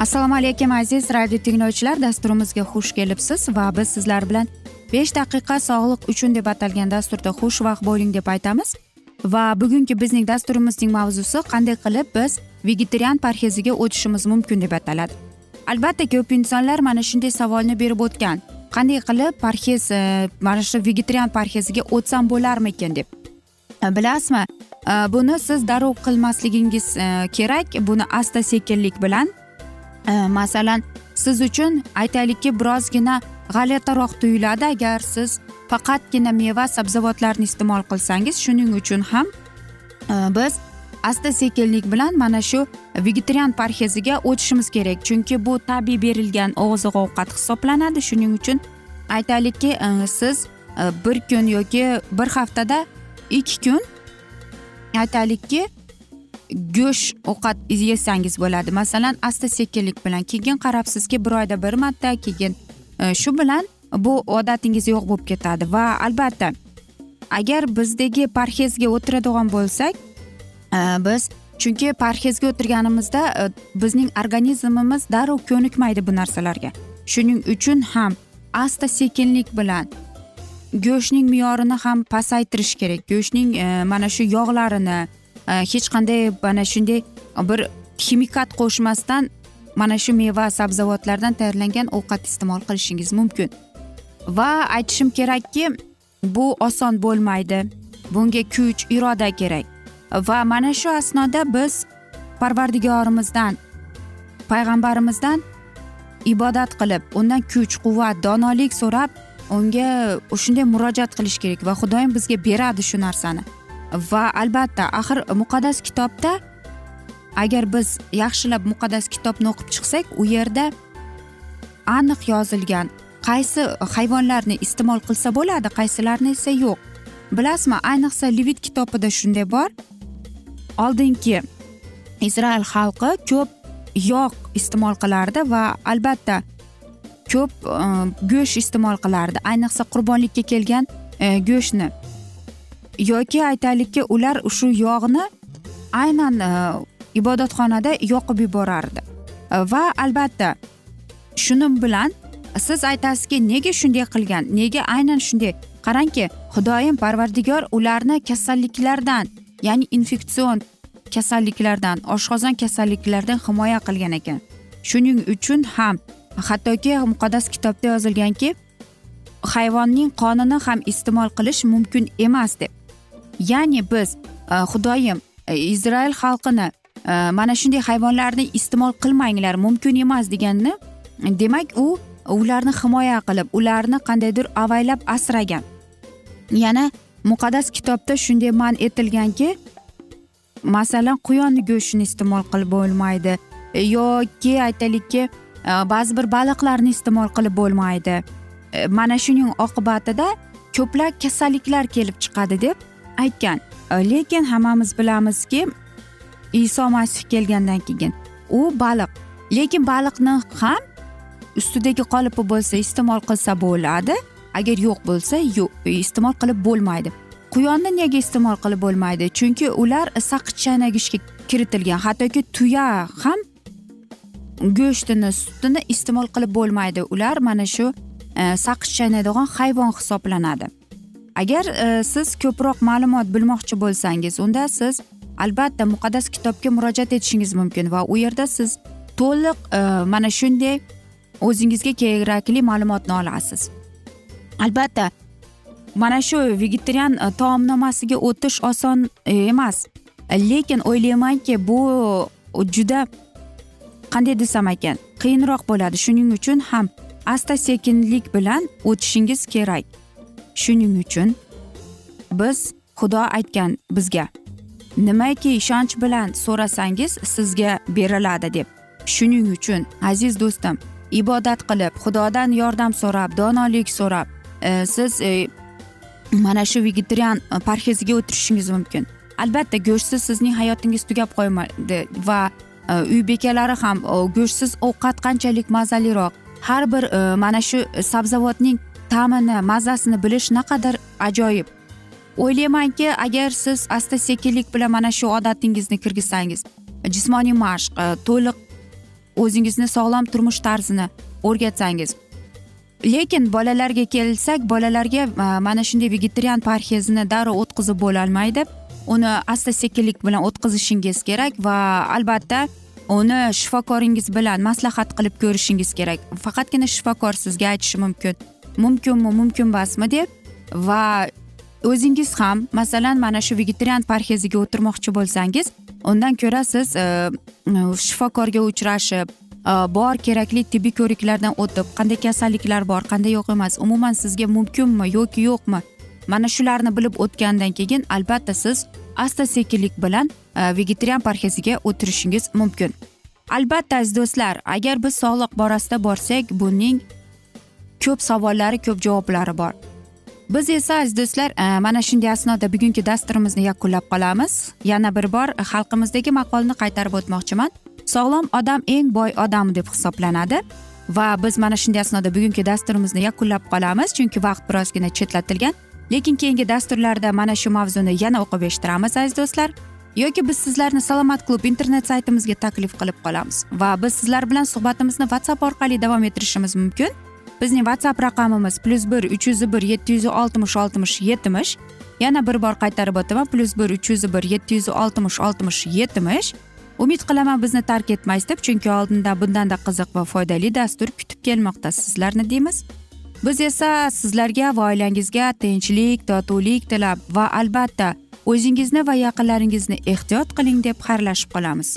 assalomu alaykum aziz radio tinglovchilar. Dasturimizga xush kelibsiz va biz sizlar bilan besh daqiqa sog'liq uchun deb atalgan dasturda xushvaqt bo'ling deb aytamiz. Va bugungi bizning dasturimizning mavzusi qanday qilib biz vegetarian parheziga o'tishimiz mumkin deb ataladi. Albatta ko'p insonlar mana shunday savolni berib o'tgan. Qanday qilib parhez e, mana shu vegetarian parheziga o'tsam bo'larmikin deb. E, bilasizmi? E, buni siz darrov qilmasligingiz kerak. Buni asta sekinlik bilan Э, masalan siz uchun aytaylikki birozgina g'alatiroq tuyuladi. Agar siz faqatgina meva sabzavotlarni iste'mol qilsangiz shuning uchun ham e, biz asta sekinlik bilan mana shu vegetarian parheziga o'tishimiz kerak. Chunki bu tabiiy berilgan oziq ovqat hisoblanadi. Shuning uchun aytaylikki e, siz e, bir kun yoki bir haftada ikki kun aytaylikki go'sht ovqat yesangiz bo'ladi. Masalan asta sekinlik bilan. Keyin qarabsizki bir oyda bir marta keyin e, shu bilan bu odatingiz yo'q bo'lib ketadi. Va albatta agar bizdagi parhezga o'tiradigan bo'lsak e, biz chunki parhezga o'tirganimizda e, bizning organizmimiz darrov ko'nikmaydi bu narsalarga. Shuning uchun ham asta sekinlik bilan go'shtning me'yorini ham pasaytirish kerak. Go'shtning e, mana shu yog'larini Э, hech qanday mana shunday bir ximikat qo'shmasdan mana shu meva sabzavotlardan tayyorlangan ovqat iste'mol qilishingiz mumkin. Va aytishim kerakki bu oson bo'lmaydi. Bunga kuch iroda kerak. Va mana shu asnoda biz parvardigorimizdan payg'ambarimizdan ibodat qilib undan kuch quvvat donolik so'rab unga shunday murojaat qilish kerak va xudoyim bizga beradi shu narsani. Va albatta axir muqaddas kitobda agar biz yaxshilab muqaddas kitobni o'qib chiqsak u yerda aniq yozilgan qaysi hayvonlarni iste'mol qilsa bo'ladi qaysilarini esa yo'q. Bilasizmi ayniqsa levit kitobida shunday bor. Oldingi isroil xalqi ko'p yog' iste'mol qilardi va albatta ko'p e, go'sht iste'mol qilardi. Ayniqsa qurbonlikka kelgan e, go'shtni. Yoki aytaylikki ular shu yog'ni aynan e, ibodatxonada yoqib yuborardi. E, va albatta shuni bilan siz aytasizki nega shunday qilgan? Nega aynan shunday? Qarangki xudoyim parvardigor ularni kasalliklardan ya'ni infeksion kasalliklardan oshqozon kasalliklaridan himoya qilgan ekan. Shuning uchun ham hattoki muqaddas kitobda yozilganki hayvonning qonini ham iste'mol qilish mumkin emas deb. Ya'ni biz e, xudoyim izroil izrail xalqini e, mana shunday hayvonlarni iste'mol qilmanglar mumkin emas deganni demak u ularni himoya qilib ularni qandaydir avaylab asragan. Yana muqaddas kitobda shunday man etilganki masalan quyonni go'shtini iste'mol qilib bo'lmaydi yoki aytaylikki ba'zi bir baliqlarni iste'mol qilib bo'lmaydi. Mana shuning oqibatida ko'plab kasalliklar kelib chiqadi deb aytgan lekin hammamiz bilamizki iso masih kelgandan keyin u baliq lekin baliqni ham ustidagi qolipi bo'lsa iste'mol qilsa bo'ladi agar yo'q bo'lsa yo'q iste'mol qilib bo'lmaydi. Quyonni nega iste'mol qilib bo'lmaydi? Chunki ular saqich kiritilgan hattoki tuya ham go'shtini sutini iste'mol qilib bo'lmaydi. Ular mana shu e, saqich chaynaydigan hayvon hisoblanadi. Agar e, siz ko'proq ma'lumot bilmoqchi bo'lsangiz unda siz albatta muqaddas kitobga murojaat etishingiz mumkin va u yerda siz to'liq e, mana shunday o'zingizga kerakli ma'lumotni olasiz. Albatta mana shu vegetarian e, taomnomasiga o'tish oson e, emas. Lekin o'ylaymanki bu juda qanday desam ekan qiyinroq bo'ladi. Shuning uchun ham asta sekinlik bilan o'tishingiz kerak. Shuning uchun biz xudo aytgan bizga nimaki ishonch bilan so'rasangiz sizga beriladi deb. Shuning uchun aziz do'stim ibodat qilib xudodan yordam so'rab donolik so'rab e, siz e, mana shu vegetarian parheziga o'tirishingiz mumkin. Albatta go'shtsiz sizning hayotingiz tugab qo'ymadi va e, uy bekalari ham e, go'shtsiz ovqat qanchalik mazaliroq. Har bir e, mana shu sabzavotning ta'mini mazasini bilish naqadar ajoyib. O'ylaymanki agar siz asta sekinlik bilan mana shu odatingizni kirgizsangiz jismoniy mashq to'liq o'zingizni sog'lom turmush tarzini o'rgatsangiz. Lekin bolalarga kelsak bolalarga e, mana shunday vegetarian parhezni darrov o'tkazib bo'lolmaydi. Uni asta sekinlik bilan o'tkazishingiz kerak va albatta uni shifokoringiz bilan maslahat qilib ko'rishingiz kerak. Faqatgina shifokor sizga aytishi mumkin. Mumkinmi mumkin emasmi deb va o'zingiz ham masalan mana shu vegetarian parheziga o'tirmoqchi bo'lsangiz undan ko'ra siz e, shifokorga uchrashib e, bor kerakli tibbiy ko'riklardan o'tib qanday kasalliklar bor qanday yo'q emas umuman sizga mumkinmi yoki yo'qmi? Mana shularni bilib o'tgandan keyin albatta siz asta sekinlik bilan e, vegetarian parheziga o'tirishingiz mumkin. Albatta aziz do'stlar agar biz sog'liq borasida borsak buning ko'p savollari ko'p javoblari bor. Biz esa aziz do'stlar e, mana shunday asnoda bugungi dasturimizni yakunlab qolamiz. Yana bir bor xalqimizdagi maqolni qaytarib o'tmoqchiman. Sog'lom odam eng boy odam deb hisoblanadi va biz mana shunday asnoda bugungi dasturimizni yakunlab qolamiz chunki vaqt birozgina chetlatilgan. Lekin keyingi dasturlarda mana shu mavzuni yana o'qib eshittiramiz aziz do'stlar. Yoki biz sizlarni salomat klub internet saytimizga taklif qilib qolamiz va biz sizlar bilan suhbatimizni whatsapp orqali davom ettirishimiz mumkin. Bizning whatsapp raqamimiz plyus bir uch yuz bir yetti yuz oltmish oltmish yetmish yana bir bor qaytarib o'taman plyus bir uch yuz bir yetti yuz oltmish oltmish yetmish umid qilaman bizni tark etmaysiz deb chunki oldinda bundanda qiziq va foydali dastur kutib kelmoqda sizlarni deymiz. Biz esa sizlarga va oilangizga tinchlik totuvlik tilab va albatta o'zingizni va yaqinlaringizni ehtiyot qiling deb xayrlashib qolamiz.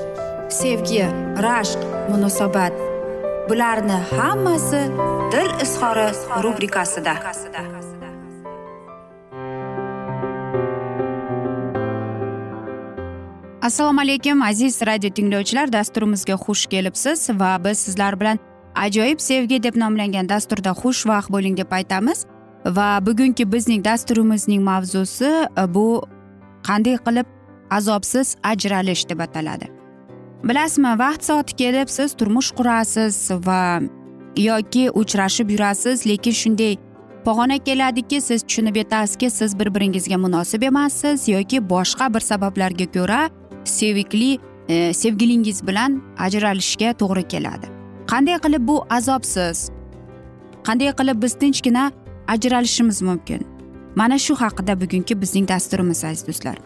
sevgi rashq munosabat. Bularni hammasi dil izhori rubrikasida. Assalomu alaykum aziz radio tinglovchilar. Dasturimizga xush kelibsiz va biz sizlar bilan ajoyib sevgi deb nomlangan dasturda xushvaqt bo'ling deb aytamiz. Va bugungi bizning dasturimizning mavzusi bu qanday qilib azobsiz ajralish deb ataladi? Bilasizmi vaqt soati kelib siz turmush qurasiz va yoki uchrashib yurasiz lekin shunday pog'ona keladiki siz tushunib yetasizki siz bir biringizga munosib emassiz yoki boshqa bir sabablarga ko'ra sevikli e, sevgilingiz bilan ajralishga to'g'ri keladi. Qanday qilib bu azobsiz? Qanday qilib biz tinchgina ajralishimiz mumkin? Mana shu haqida bugungi bizning dasturimiz aziz do'stlar.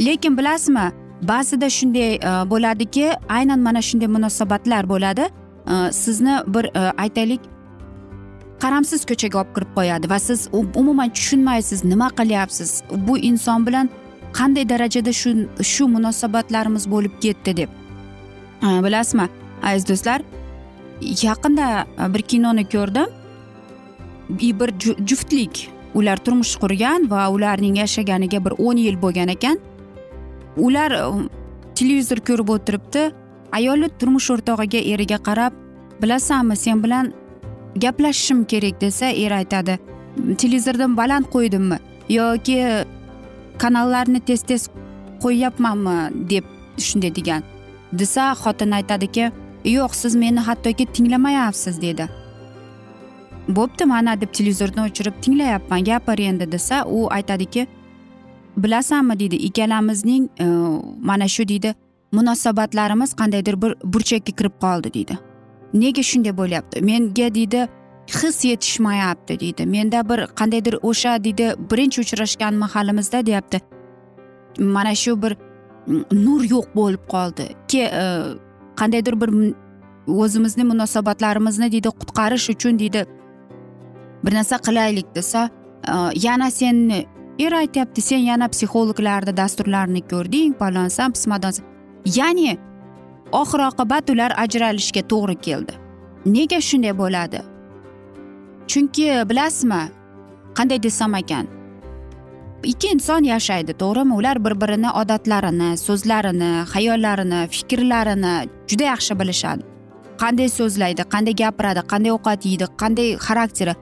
Lekin bilasizmi ba'zida shunday e, bo'ladiki aynan mana shunday munosabatlar bo'ladi. E, sizni bir e, aytaylik qaramsiz ko'chaga olib kirib qo'yadi va siz umuman tushunmaysiz nima qilyapsiz. Bu inson bilan qanday darajada shu shu munosabatlarimiz bo'lib ketdi deb. Bilasizmi aziz do'stlar? Yaqinda bir kinoni ko'rdim. Bir juftlik ular turmush qurgan va ularning yashaganiga bir o'n yil bo'lgan ekan. Ular e, televizor ko'rib o'tiribdi. Ayoli turmush o'rtog'iga eriga qarab bilasanmi sen bilan gaplashishim kerak desa er aytadi televizordan baland qo'ydimmi yoki kanallarni tez tez qo'yyapmanmi deb shunday degan desa xotin aytadiki yo'q siz meni hattoki tinglamayapsiz dedi. Bo'pti mana deb televizorni o'chirib tinglayapman gapir endi desa u aytadiki bilasanmi deydi ikkalamizning e, mana shu deydi munosabatlarimiz qandaydir bir burchakka kirib qoldi deydi. Nega shunday bo'lyapti? Menga deydi his yetishmayapti deydi. Menda bir qandaydir o'sha deydi birinchi uchrashgan mahalimizda deyapti. Mana shu bir nur yo'q bo'lib qoldi. Ke e, qandaydir bir o'zimizni munosabatlarimizni deydi qutqarish uchun deydi bir narsa qilaylik desa e, yana senni er aytyapti sen yana psixologlarni dasturlarini ko'rding palonsan pismadonsan ya'ni oxir oqibat ular ajralishga to'g'ri keldi. Nega shunday bo'ladi? Chunki bilasizmi qanday desam ekan? Ikki inson yashaydi to'g'rimi? Ular bir birini odatlarini so'zlarini hayollarini fikrlarini juda yaxshi bilishadi. Qanday so'zlaydi qanday gapiradi qanday ovqat yeydi qanday xarakteri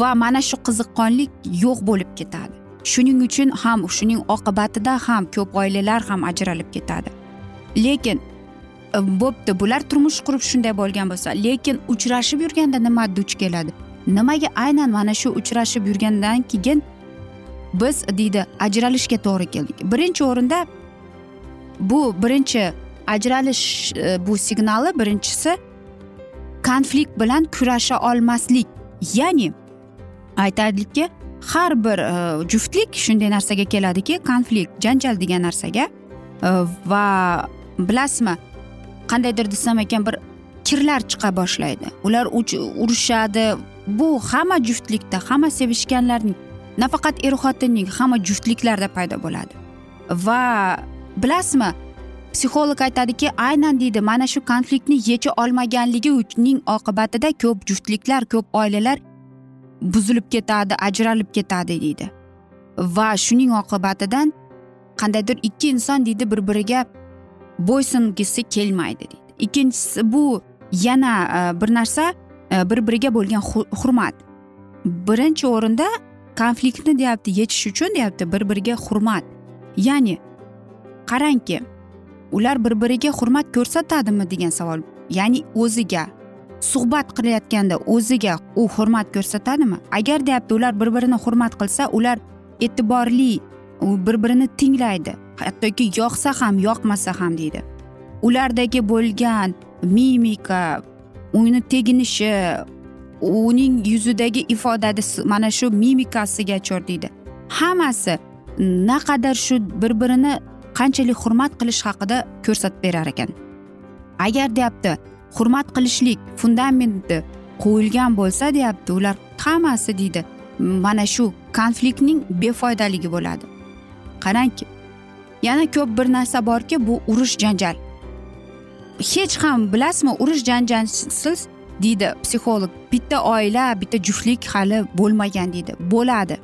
va mana shu qiziqqonlik yo'q bo'lib ketadi. Shuning uchun ham shuning oqibatida ham ko'p oilalar ham ajralib ketadi. Lekin e, bo'pti bular turmush qurib shunday bo'lgan bo'lsa lekin uchrashib yurganda nima duch keladi? Nimaga aynan mana shu uchrashib yurgandan keyin biz deydi ajralishga to'g'ri keldik? Birinchi o'rinda bu birinchi ajralish e, bu signali birinchisi konflikt bilan kurasha olmaslik. Ya'ni aytaylikki har bir e, juftlik shunday narsaga keladiki konflikt janjal degan narsaga e, va bilasizmi qandaydir desam ekan bir kirlar chiqa boshlaydi. Ular urushadi. Bu hamma juftlikda hamma sevishganlarning nafaqat er xotinning hamma juftliklarda paydo bo'ladi. Va bilasizmi psixolog aytadiki aynan deydi mana shu konfliktni yecha olmaganligi uning oqibatida ko'p juftliklar ko'p oilalar buzilib ketadi ajralib ketadi deydi. Va shuning oqibatidan qandaydir ikki inson deydi bir biriga bo'ysungisi kelmaydi deydi. Ikkinchisi bu yana e, bir narsa e, bir biriga bo'lgan hurmat. Birinchi o'rinda konfliktni deyapti yechish uchun deyapti bir biriga hurmat. Ya'ni qarangki ular bir biriga hurmat ko'rsatadimi degan savol. Ya'ni o'ziga suhbat qilayotganda o'ziga u hurmat ko'rsatadimi? Agar deyapti ular bir birini hurmat qilsa ular e'tiborli u bir birini tinglaydi. Hattoki yoqsa ham yoqmasa ham deydi. Ulardagi bo'lgan mimika uni teginishi uning yuzidagi ifodasi mana shu mimikasigacha deydi. Hammasi naqadar shu bir birini qanchalik hurmat qilish haqida ko'rsatib berar ekan? Agar deyapti hurmat qilishlik fundamenti qo'yilgan bo'lsa deyapti. Ular hammasi deydi mana shu konfliktning befoydaligi bo'ladi. Qarangki yana ko'p bir narsa borki bu urush janjal. Hech ham bilasizmi urush janjalsiz deydi psixolog. Bitta oila bitta juftlik hali bo'lmagan deydi bo'ladi.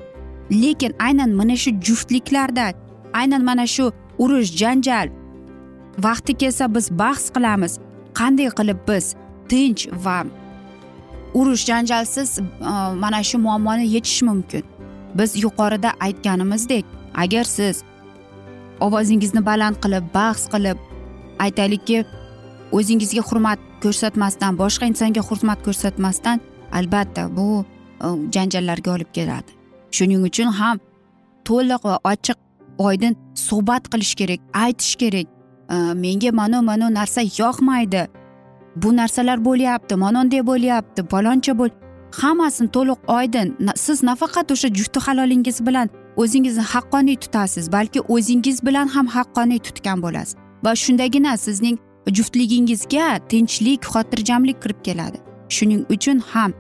Lekin aynan mana shu juftliklarda aynan mana shu urush janjal vaqti kelsa biz bahs qilamiz. Qanday qilib biz tinch va urush janjalsiz e, mana shu muammoni yechish mumkin? Biz yuqorida aytganimizdek agar siz ovozingizni baland qilib bahs qilib aytaylikki o'zingizga hurmat ko'rsatmasdan boshqa insonga hurmat ko'rsatmasdan albatta bu e, janjallarga olib keladi. Shuning uchun ham to'liq va ochiq oydin suhbat qilish kerak aytish kerak. Э, menga mana mana narsa yoqmaydi. Bu narsalar bo'lyapti manonday bo'lyapti paloncha bo'l. Hammasini to'liq oydin. Siz nafaqat o'sha jufti halolingiz bilan o'zingizni haqqoniy tutasiz balki o'zingiz bilan ham haqqoniy tutgan bo'lasiz. Va shundagina sizning juftligingizga tinchlik xotirjamlik kirib keladi. Shuning uchun ham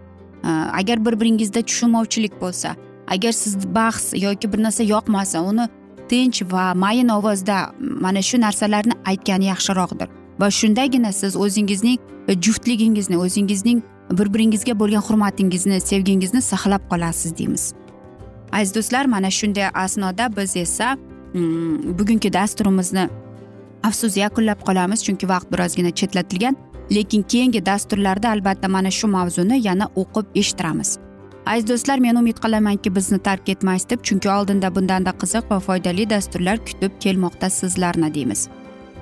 e, agar bir biringizda tushunmovchilik bo'lsa agar siz bahs yoki bir narsa yoqmasa uni tinch va mayin ovozda mana shu narsalarni aytgani yaxshiroqdir. Va shundagina siz o'zingizning e, juftligingizni o'zingizning bir biringizga bo'lgan hurmatingizni sevgingizni saqlab qolasiz deymiz. Aziz do'stlar mana shunday asnoda biz esa mm, bugungi dasturimizni afsus yakunlab qolamiz chunki vaqt birozgina chetlatilgan lekin keyingi dasturlarda albatta mana shu mavzuni yana o'qib eshittiramiz. Aziz do'stlar men umid qilamanki bizni tark etmaysiz deb chunki oldinda bundanda qiziq va foydali dasturlar kutib kelmoqda sizlarni deymiz.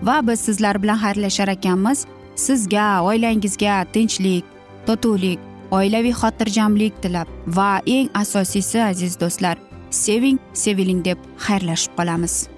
Va biz sizlar bilan xayrlashar ekanmiz. Sizga oilangizga tinchlik totuvlik oilaviy xotirjamlik tilab va eng asosiysi aziz do'stlar seving seviling deb xayrlashib qolamiz.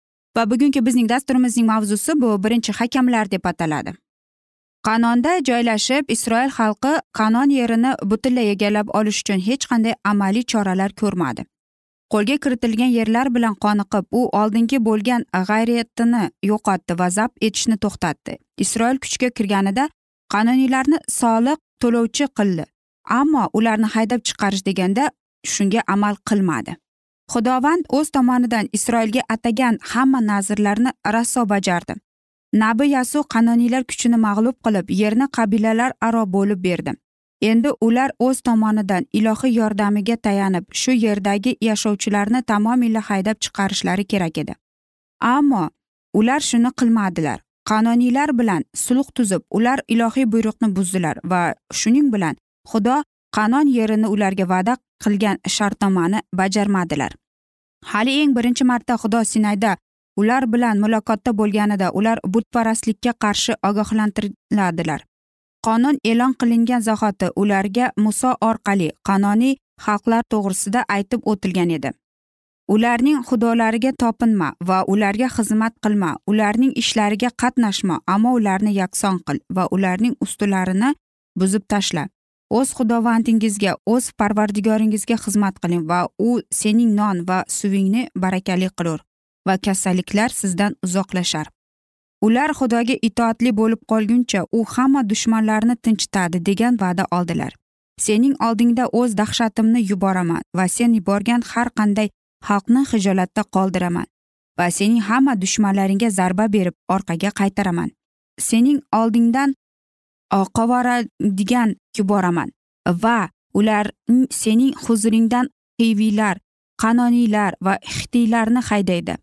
Va bugungi bizning dasturimizning mavzusi bu. Birinchi hakamlar deb ataladi. Qanonda joylashib isroil xalqi qanon yerini butunlay egallab olish uchun hech qanday amaliy choralar ko'rmadi. Qo'lga kiritilgan yerlar bilan qoniqib u oldingi bo'lgan g'ayriyatini yo'qotdi va zabt etishni to'xtatdi. Isroil kuchga kirganida qanoniylarni soliq to'lovchi qildi ammo ularni haydab chiqarish deganda shunga amal qilmadi. Xudovand o'z tomonidan isroilga atagan hamma nazrlarni raso bajardi. Nabi yasu qanoniylar kuchini mag'lub qilib yerni qabilalar aro bo'lib berdi. Endi ular o'z tomonidan ilohiy yordamiga tayanib shu yerdagi yashovchilarni tamomila haydab chiqarishlari kerak edi. Ammo ular shuni qilmadilar. Qanoniylar bilan sulh tuzib ular ilohiy buyruqni buzdilar va shuning bilan xudo qanon yerini ularga va'da qilgan shartnomani bajarmadilar. Hali eng birinchi marta xudo sinayda ular bilan muloqotda bo'lganida ular butparastlikka qarshi ogohlantiriladilar. Qonun e'lon qilingan zahoti ularga muso orqali qanoniy xalqlar to'g'risida aytib o'tilgan edi. Ularning xudolariga topinma va ularga xizmat qilma ularning ishlariga qatnashma ammo ularni yakson qil va ularning ustilarini buzib tashla. O'z xudovandingizga o'z parvardigoringizga xizmat qiling va u sening non va suvingni barakali qilur va kasalliklar sizdan uzoqlashar. Ular xudoga itoatli bo'lib qolguncha u hamma dushmanlarni tinchitadi degan va'da oldilar. Sening oldingda o'z dahshatimni yuboraman va sen yuborgan har qanday xalqni hijolatda qoldiraman va sening hamma dushmanlaringga zarba berib orqaga qaytaraman. Sening oldingdan qovoradigan yuboraman va ular sening huzuringdan hiviylar qanoniylar va xitiylarni haydaydi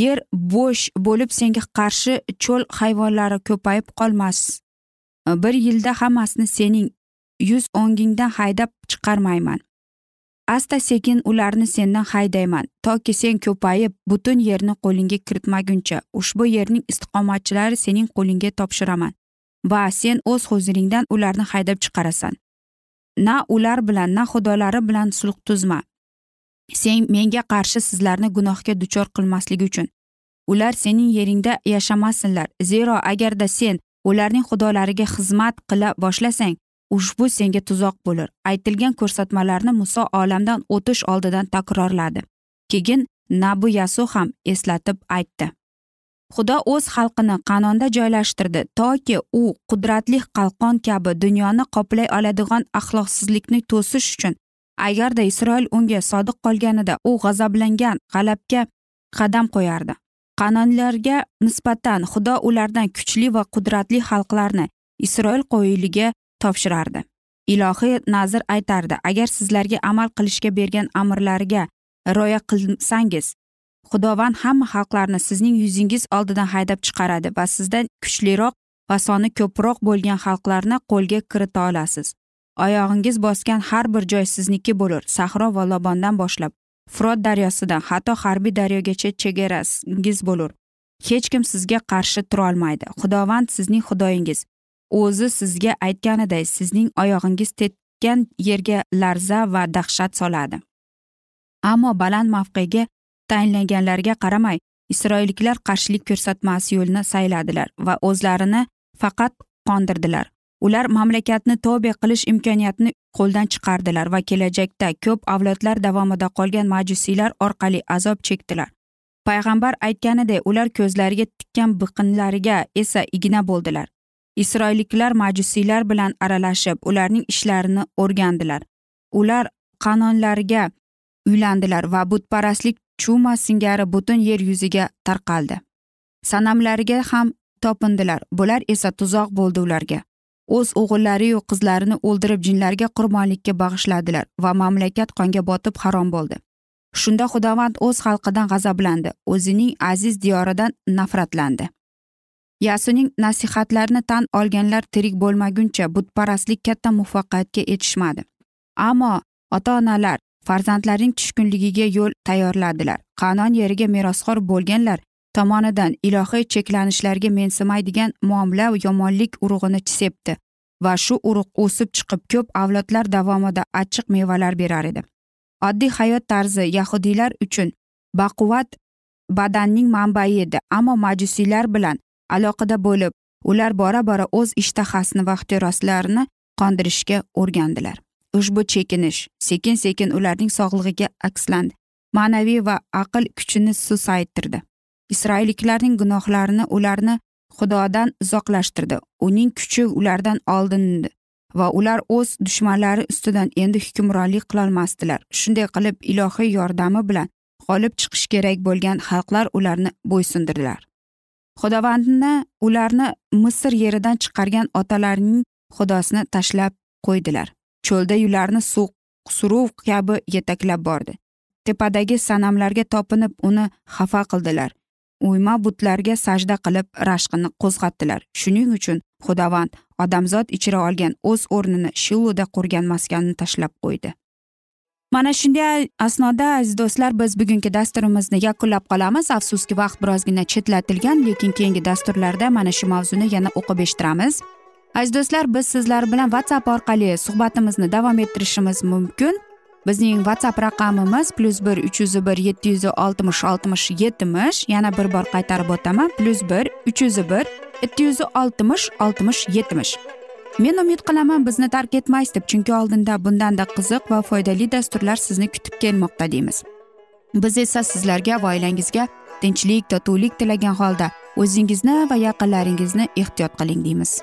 yer bo'sh bo'lib senga qarshi cho'l hayvonlari ko'payib qolmas bir yilda hammasini sening yuz o'ngingdan haydab chiqarmayman asta sekin ularni sendan haydayman toki sen ko'payib butun yerni qo'lingga kiritmaguncha ushbu yerning istiqomatchilari sening qo'lingga topshiraman va sen o'z huzuringdan ularni haydab chiqarasan. Na ular bilan na xudolari bilan sulh tuzma. Sen menga qarshi sizlarni gunohga duchor qilmasligi uchun. Ular sening yeringda yashamasinlar zero agarda sen ularning xudolariga xizmat qila boshlasang ushbu senga tuzoq bo'lur. Aytilgan ko'rsatmalarni muso olamdan o'tish oldidan takrorladi. Keyin nabu yasu ham eslatib aytdi. Xudo o'z xalqini qanonda joylashtirdi toki u qudratli qalqon kabi dunyoni qoplay oladigan axloqsizlikni to'sish uchun agarda isroil unga sodiq qolganida u g'azablangan g'alabga qadam qo'yardi. Qanonlarga nisbatan xudo ulardan kuchli va qudratli xalqlarni isroil qo'yiliga topshirardi. Ilohiy nazr aytardi agar sizlarga amal qilishga bergan amrlariga rioya qilsangiz xudovand hamma xalqlarni sizning yuzingiz oldidan haydab chiqaradi va sizdan kuchliroq va soni ko'proq bo'lgan xalqlarni qo'lga kirita olasiz. Oyog'ingiz bosgan har bir joy sizniki bo'lur sahro va lobondan boshlab. Frot daryosidan hatto harbiy daryogacha chegarasingiz bo'lur. Hech kim sizga qarshi turolmaydi xudovand sizning xudoyingiz. O'zi sizga aytganiday sizning oyog'ingiz tekkan yerga larza va dahshat soladi. Ammo baland mavqega tayinlanganlarga qaramay isroilliklar qarshilik ko'rsatmas yo'lni sayladilar va o'zlarini faqat qondirdilar. Ular mamlakatni tobe qilish imkoniyatini qo'ldan chiqardilar va kelajakda ko'p avlodlar davomida qolgan majusiylar orqali azob chekdilar. Payg'ambar aytganidek ular ko'zlariga tikkan biqinlariga esa igna bo'ldilar. Isroilliklar majusiylar bilan aralashib ularning ishlarini o'rgandilar. Ular qanonlariga uylandilar va butparastlik chuma singari butun yer yuziga tarqaldi. Sanamlariga ham topindilar. Bular esa tuzoq bo'ldi ularga. O'z o'g'illariyu qizlarini o'ldirib jinlarga qurbonlikka bag'ishladilar va mamlakat qonga botib harom bo'ldi. Shunda xudovand o'z xalqidan g'azablandi. O'zining aziz diyoridan nafratlandi. Yasuning nasihatlarini tan olganlar tirik bo'lmaguncha butparastlik katta muvaffaqiyatga etishmadi ammo ota onalar farzandlarining tushkunligiga yo'l tayyorladilar. Qanon yeriga merosxo'r bo'lganlar tomonidan ilohiy cheklanishlarga mensimaydigan muomala yomonlik urug'ini sepdi va shu urug' o'sib chiqib ko'p avlodlar davomida achchiq mevalar berar edi. Oddiy hayot tarzi yahudiylar uchun baquvvat badanning manbai edi ammo majusiylar bilan aloqada bo'lib ular bora bora o'z ishtahasini va ixtiroslarini qondirishga o'rgandilar. Ushbu chekinish. Sekin sekin ularning sog'lig'iga akslandi. Ma'naviy va aql kuchini susaytirdi isroilliklarning gunohlarini ularni xudodan uzoqlashtirdi. Uning kuchi ulardan oldindi va ular o'z dushmanlari ustidan endi hukmronlik qilolmasdilar. Shunday qilib ilohiy yordami bilan g'olib chiqish kerak bo'lgan xalqlar ularni bo'ysundirdilar. Xudovandni ularni misr yeridan chiqargan otalarining xudosini tashlab qo'ydilar. Cho'lda ularni suv suruv kabi yetaklab bordi. Tepadagi sanamlarga topinib uni xafa qildilar. Uyma butlarga sajda qilib rashqini qo'zg'atdilar. Shuning uchun xudovand odamzod ichira olgan o'z o'rnini shiluda qurgan maskanni tashlab qo'ydi. Mana shunday asnoda aziz do'stlar biz bugungi dasturimizni yakunlab qolamiz. Afsuski vaqt birozgina chetlatilgan lekin keyingi dasturlarda mana shu mavzuni yana o'qib eshittiramiz. Aziz do'stlar biz sizlar bilan whatsapp orqali suhbatimizni davom ettirishimiz mumkin. Bizning whatsapp raqamimiz plyus bir uch yuz bir yetti yuz oltmish oltmish yetmish. Yana bir bor qaytarib o'taman plyus bir uch yuz bir yetti yuz oltmish oltmish yetmish. Men umid qilaman bizni tark etmaysiz deb chunki oldinda bundanda qiziq va foydali dasturlar sizni kutib kelmoqda deymiz. Biz esa sizlarga va oilangizga tinchlik totuvlik tilagan holda o'zingizni va yaqinlaringizni ehtiyot qiling deymiz.